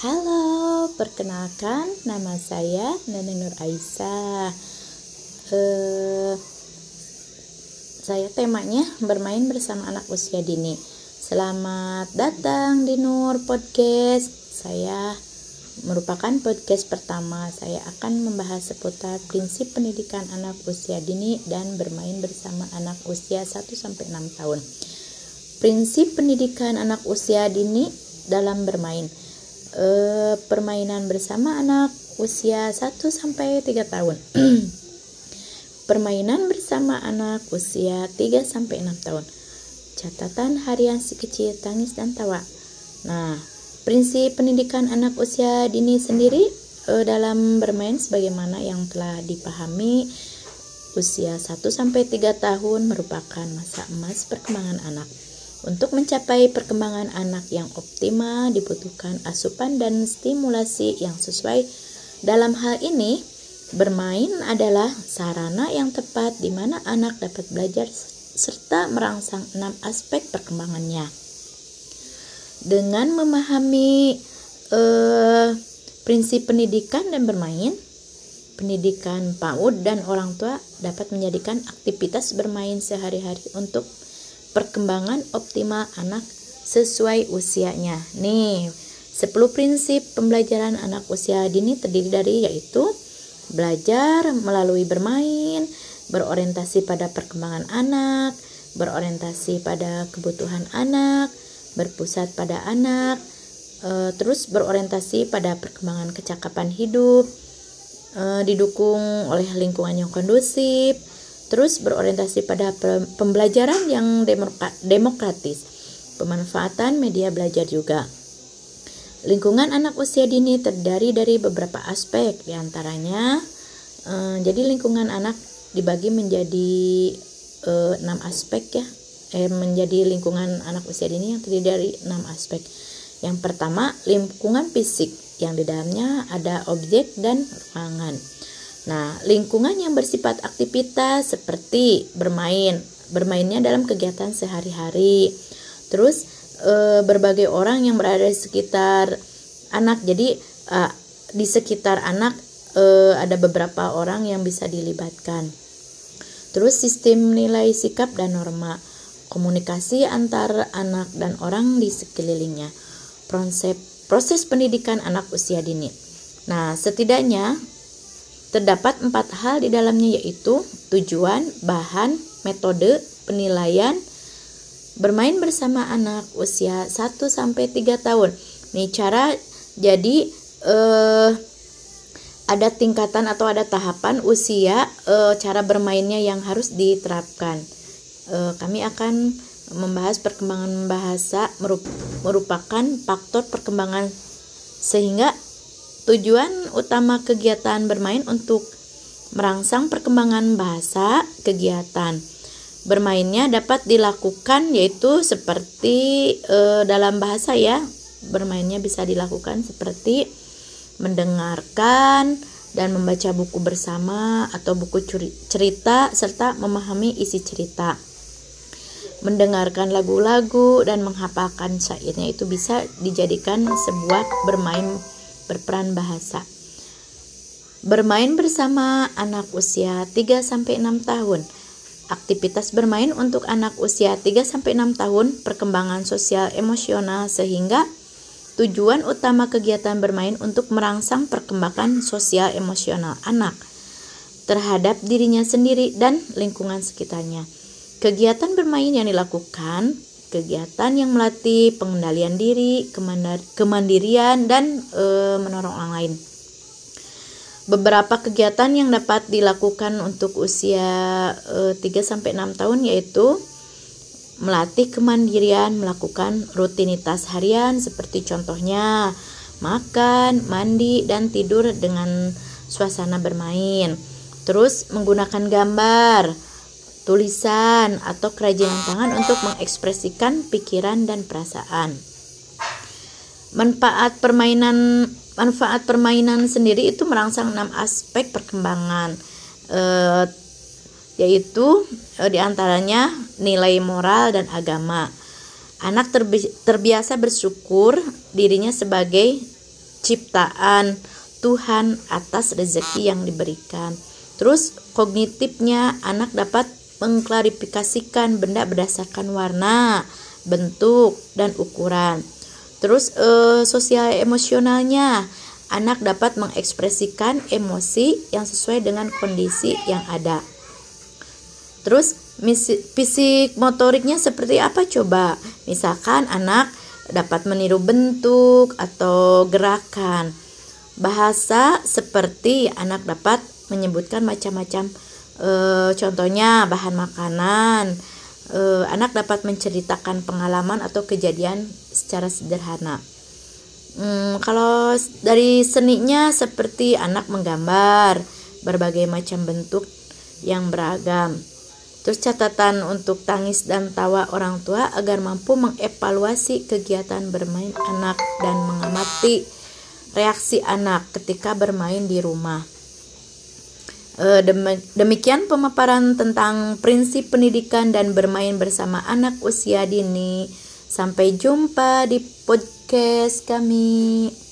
Halo, perkenalkan nama saya Nenek Nur Aisyah. Eh, saya temanya bermain bersama anak usia dini. Selamat datang di Nur Podcast. Saya merupakan podcast pertama. Saya akan membahas seputar prinsip pendidikan anak usia dini dan bermain bersama anak usia 1 sampai 6 tahun. Prinsip pendidikan anak usia dini dalam bermain uh, permainan bersama anak usia 1 sampai 3 tahun. permainan bersama anak usia 3 sampai 6 tahun. Catatan harian si kecil tangis dan tawa. Nah, prinsip pendidikan anak usia dini sendiri uh, dalam bermain sebagaimana yang telah dipahami usia 1 sampai 3 tahun merupakan masa emas perkembangan anak. Untuk mencapai perkembangan anak yang optimal dibutuhkan asupan dan stimulasi yang sesuai. Dalam hal ini, bermain adalah sarana yang tepat di mana anak dapat belajar serta merangsang enam aspek perkembangannya. Dengan memahami eh, prinsip pendidikan dan bermain, pendidikan PAUD dan orang tua dapat menjadikan aktivitas bermain sehari-hari untuk perkembangan optimal anak sesuai usianya. Nih, 10 prinsip pembelajaran anak usia dini terdiri dari yaitu belajar melalui bermain, berorientasi pada perkembangan anak, berorientasi pada kebutuhan anak, berpusat pada anak, e, terus berorientasi pada perkembangan kecakapan hidup, e, didukung oleh lingkungan yang kondusif, terus berorientasi pada pembelajaran yang demokratis, pemanfaatan media belajar juga. Lingkungan anak usia dini terdiri dari beberapa aspek, di antaranya eh, jadi lingkungan anak dibagi menjadi eh, enam aspek ya, eh, menjadi lingkungan anak usia dini yang terdiri dari enam aspek. Yang pertama lingkungan fisik yang di dalamnya ada objek dan ruangan. Nah, lingkungan yang bersifat aktivitas seperti bermain, bermainnya dalam kegiatan sehari-hari. Terus e, berbagai orang yang berada di sekitar anak. Jadi e, di sekitar anak e, ada beberapa orang yang bisa dilibatkan. Terus sistem nilai sikap dan norma, komunikasi antar anak dan orang di sekelilingnya. Proses proses pendidikan anak usia dini. Nah, setidaknya Terdapat empat hal di dalamnya yaitu tujuan, bahan, metode, penilaian, bermain bersama anak usia 1 sampai 3 tahun. Nih cara jadi eh ada tingkatan atau ada tahapan usia eh, cara bermainnya yang harus diterapkan. Eh, kami akan membahas perkembangan bahasa merupakan faktor perkembangan sehingga Tujuan utama kegiatan bermain untuk merangsang perkembangan bahasa kegiatan. Bermainnya dapat dilakukan yaitu seperti e, dalam bahasa ya. Bermainnya bisa dilakukan seperti mendengarkan dan membaca buku bersama atau buku cerita serta memahami isi cerita. Mendengarkan lagu-lagu dan menghafalkan syairnya itu bisa dijadikan sebuah bermain berperan bahasa. Bermain bersama anak usia 3 sampai 6 tahun. Aktivitas bermain untuk anak usia 3 sampai 6 tahun perkembangan sosial emosional sehingga tujuan utama kegiatan bermain untuk merangsang perkembangan sosial emosional anak terhadap dirinya sendiri dan lingkungan sekitarnya. Kegiatan bermain yang dilakukan kegiatan yang melatih pengendalian diri, kemandirian dan e, menolong orang lain. Beberapa kegiatan yang dapat dilakukan untuk usia e, 3 sampai 6 tahun yaitu melatih kemandirian, melakukan rutinitas harian seperti contohnya makan, mandi dan tidur dengan suasana bermain. Terus menggunakan gambar, tulisan, atau kerajinan tangan untuk mengekspresikan pikiran dan perasaan. Manfaat permainan manfaat permainan sendiri itu merangsang enam aspek perkembangan e, yaitu e, di antaranya nilai moral dan agama. Anak terbi terbiasa bersyukur dirinya sebagai ciptaan Tuhan atas rezeki yang diberikan. Terus kognitifnya anak dapat mengklarifikasikan benda berdasarkan warna, bentuk, dan ukuran. Terus eh, sosial emosionalnya anak dapat mengekspresikan emosi yang sesuai dengan kondisi yang ada. Terus fisik motoriknya seperti apa coba? Misalkan anak dapat meniru bentuk atau gerakan. Bahasa seperti anak dapat menyebutkan macam-macam e, contohnya bahan makanan. E, anak dapat menceritakan pengalaman atau kejadian secara sederhana. Hmm, kalau dari seninya seperti anak menggambar berbagai macam bentuk yang beragam. Terus catatan untuk tangis dan tawa orang tua agar mampu mengevaluasi kegiatan bermain anak dan mengamati reaksi anak ketika bermain di rumah. E, demikian pemaparan tentang prinsip pendidikan dan bermain bersama anak usia dini. Sampai jumpa di podcast kami.